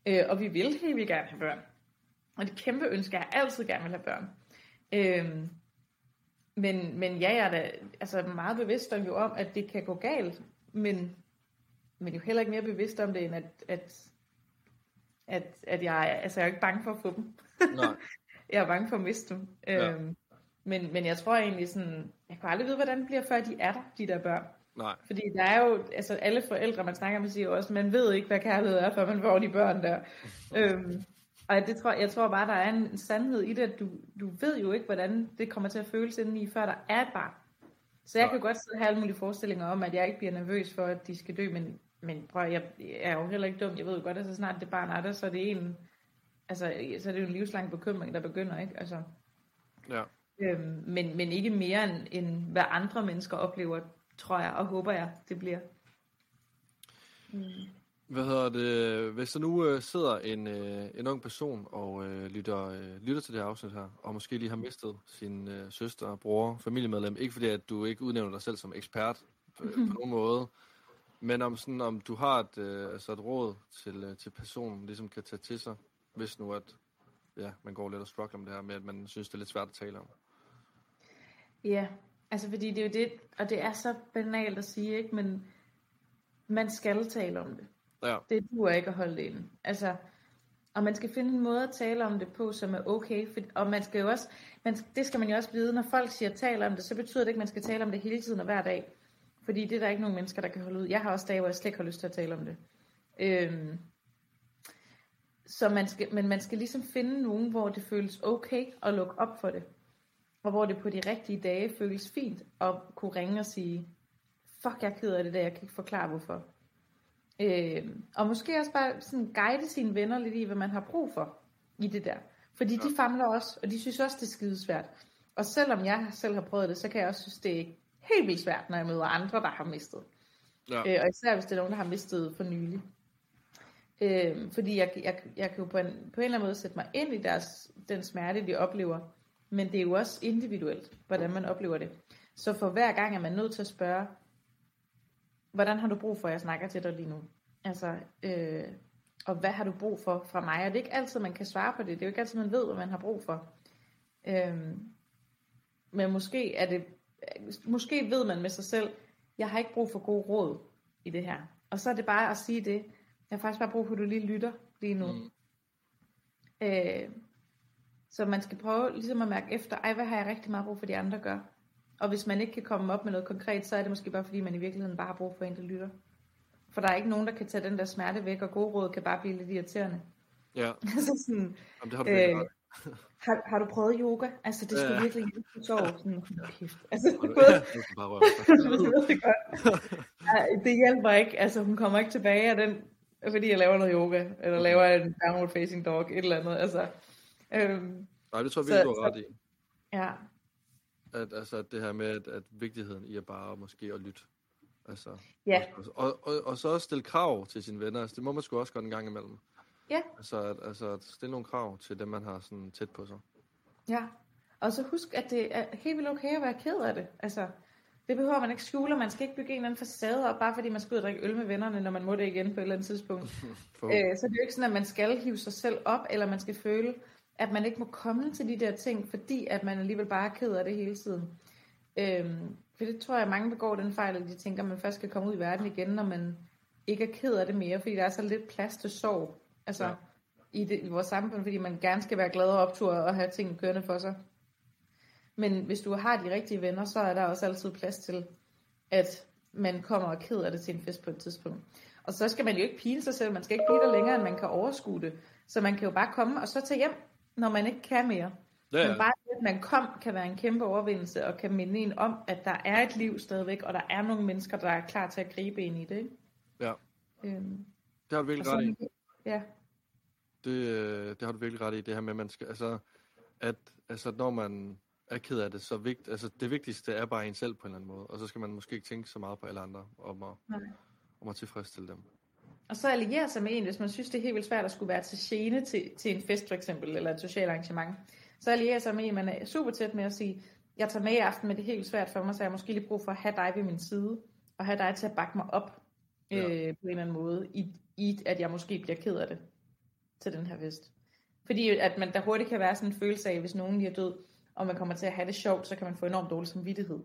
øh, og vi vil helt vildt gerne have børn. Og det kæmpe ønske, jeg altid gerne vil have børn. Øhm, men, men ja, jeg er da altså meget bevidst om, jo om, at det kan gå galt, men, men jo heller ikke mere bevidst om det, end at, at, at, at jeg, altså jeg er ikke bange for at få dem. Nej. [LAUGHS] Jeg er bange for at miste dem. Ja. Øhm, men, men jeg tror egentlig sådan, jeg kan aldrig vide, hvordan det bliver, før de er der, de der børn. Nej. Fordi der er jo, altså alle forældre, man snakker med, siger også, man ved ikke, hvad kærlighed er, før man får de børn der. [LAUGHS] øhm, og det tror, jeg tror bare, der er en sandhed i det, at du, du ved jo ikke, hvordan det kommer til at føles indeni, før der er et barn. Så jeg Nej. kan godt sidde og have alle mulige forestillinger om, at jeg ikke bliver nervøs for, at de skal dø, men, men prøv, jeg, jeg er jo heller ikke dum. Jeg ved jo godt, at så snart det barn er der, så er det en, altså, så er det jo en livslang bekymring, der begynder, ikke? Altså, Ja. øhm, men, men ikke mere end, end hvad andre mennesker oplever, tror jeg, og håber jeg, det bliver. Mm. Hvad hedder det? Hvis der nu øh, sidder en, øh, en ung person og øh, lytter, øh, lytter til det her afsnit her, og måske lige har mistet sin øh, søster, bror, familiemedlem, ikke fordi at du ikke udnævner dig selv som ekspert på, på nogen måde, men om, sådan, om du har et, øh, altså et råd til, øh, til personen, ligesom kan tage til sig, hvis nu at ja, man går lidt og struggler med det her med, at man synes, det er lidt svært at tale om. Ja, Altså, fordi det er jo det, og det er så banalt at sige, ikke? Men man skal tale om det. Ja. Det duer ikke at holde det inde. Altså, og man skal finde en måde at tale om det på, som er okay. For, og man skal jo også, man, det skal man jo også vide, når folk siger tale om det, så betyder det ikke, at man skal tale om det hele tiden og hver dag. Fordi det er der ikke nogen mennesker, der kan holde ud. Jeg har også dage, hvor jeg slet ikke har lyst til at tale om det. Øhm, så man skal, men man skal ligesom finde nogen, hvor det føles okay at lukke op for det. Og hvor det på de rigtige dage føles fint at kunne ringe og sige, fuck, jeg er ked af det der, jeg kan ikke forklare hvorfor. Øh, og måske også bare sådan guide sine venner lidt i, hvad man har brug for i det der. Fordi de famler også, og de synes også, det er skidesvært. Og selvom jeg selv har prøvet det, så kan jeg også synes, det er helt vildt svært, når jeg møder andre, der har mistet. Ja. Øh, og især hvis det er nogen, der har mistet for nylig. Øh, fordi jeg, jeg, jeg kan jo på en, på en eller anden måde sætte mig ind i deres, den smerte, de oplever. Men det er jo også individuelt, hvordan man oplever det. Så for hver gang er man nødt til at spørge, hvordan har du brug for, at jeg snakker til dig lige nu? Altså, øh, og hvad har du brug for fra mig? Og det er ikke altid, man kan svare på det. Det er jo ikke altid, man ved, hvad man har brug for. Øh, men måske er det, måske ved man med sig selv, jeg har ikke brug for gode råd i det her. Og så er det bare at sige det, jeg har faktisk bare brug for, at du lige lytter lige nu. Mm. Øh, så man skal prøve ligesom at mærke efter, ej, hvad har jeg rigtig meget brug for, de andre gør? Og hvis man ikke kan komme op med noget konkret, så er det måske bare, fordi man i virkeligheden bare har brug for en, der lytter. For der er ikke nogen, der kan tage den der smerte væk, og gode råd kan bare blive lidt irriterende. Ja. [LAUGHS] altså sådan, Jamen, det har du øh, har, har du prøvet yoga? Altså, det skal Ja. virkelig hjælpe på sove. [LAUGHS] Sådan, kæft. Altså, du- [LAUGHS] både, Ja, det hjælper ikke. Altså, hun kommer ikke tilbage af den, fordi jeg laver noget yoga, eller laver en downward facing dog, et eller andet. Altså, øhm, Nej, det tror jeg virkelig, du har ret i. ja, At, altså, at det her med, at, at vigtigheden i at bare måske at lytte. Altså, ja, og, og, og, og, så også stille krav til sine venner. Altså, det må man sgu også godt en gang imellem. Ja. Altså, at, altså at stille nogle krav til dem, man har sådan tæt på sig. ja. Og så husk, at det er helt vildt okay at være ked af det. Altså, det behøver man ikke skjule, og man skal ikke bygge en eller anden facade op, bare fordi man skal ud og drikke øl med vennerne, når man må det igen på et eller andet tidspunkt. [LAUGHS] For, Øh, så det er jo ikke sådan, at man skal hive sig selv op, eller man skal føle, at man ikke må komme til de der ting, fordi at man alligevel bare er ked af det hele tiden. Øhm, for det tror jeg, mange begår den fejl, at de tænker, at man først skal komme ud i verden igen, når man ikke er ked af det mere, fordi der er så lidt plads til sorg. Altså, Ja. i, det, i vores samfund, fordi man gerne skal være glad og optur og have ting kørende for sig. Men hvis du har de rigtige venner, så er der også altid plads til, at man kommer og er ked af det til en fest på et tidspunkt. Og så skal man jo ikke pine sig selv, man skal ikke blive der længere, end man kan overskue det. Så man kan jo bare komme og så tage hjem, når man ikke kan mere. ja, Men bare det, at man kom, kan være en kæmpe overvindelse, og kan minde en om, at der er et liv stadigvæk, og der er nogle mennesker, der er klar til at gribe ind i det. Ikke? Ja. Øhm, Det har du virkelig ret i. ja, Det, øh, det har du virkelig ret i, det her med, at man skal, altså, at altså, når man er ked af det, så vigt, altså, det vigtigste er bare en selv på en eller anden måde, og så skal man måske ikke tænke så meget på alle andre, om at, Nej. om at tilfredsstille dem. Og så alliere sig med en, hvis man synes, det er helt vildt svært at skulle være til gene til, til en fest for eksempel, eller et socialt arrangement. Så alliere sig med en, man er super tæt med at sige, jeg tager med i aften, men det er helt svært for mig, så jeg har måske lige brug for at have dig ved min side, og have dig til at bakke mig op Ja. øh, på en eller anden måde, i, i at jeg måske bliver ked af det til den her fest. Fordi at man, der hurtigt kan være sådan en følelse af, hvis nogen lige er død, og man kommer til at have det sjovt, så kan man få enormt dårlig samvittighed.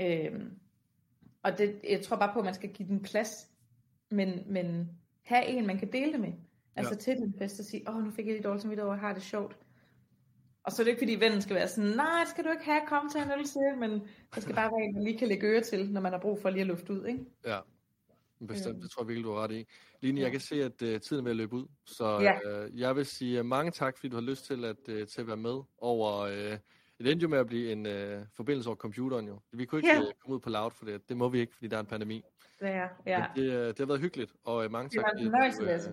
Øhm, og det, jeg tror bare på, at man skal give den plads, men, men have en, man kan dele det med. Altså Ja. til den fest og sige, åh, nu fik jeg lige dårlig samvittighed over, har det sjovt. Og så er det ikke, fordi vennen skal være sådan, nej, det skal du ikke have, kom til en øl til, men der skal bare være en, man lige kan lægge øre til, når man har brug for lige at lufte ud, ikke? Ja, bestemt. Øhm. Det tror jeg virkelig, du har ret i. Line, Ja. jeg kan se, at uh, tiden er ved at løbe ud, så Ja. uh, jeg vil sige uh, mange tak, fordi du har lyst til at, uh, til at være med over... Uh, det endte jo med at blive en uh, forbindelse over computeren jo. Vi kunne ikke Ja. uh, komme ud på loud for det. Det må vi ikke, fordi der er en pandemi. Det er, ja. Men det, uh, det har været hyggeligt, og uh, mange Det tak, var en fornøjelse, du, Lasse.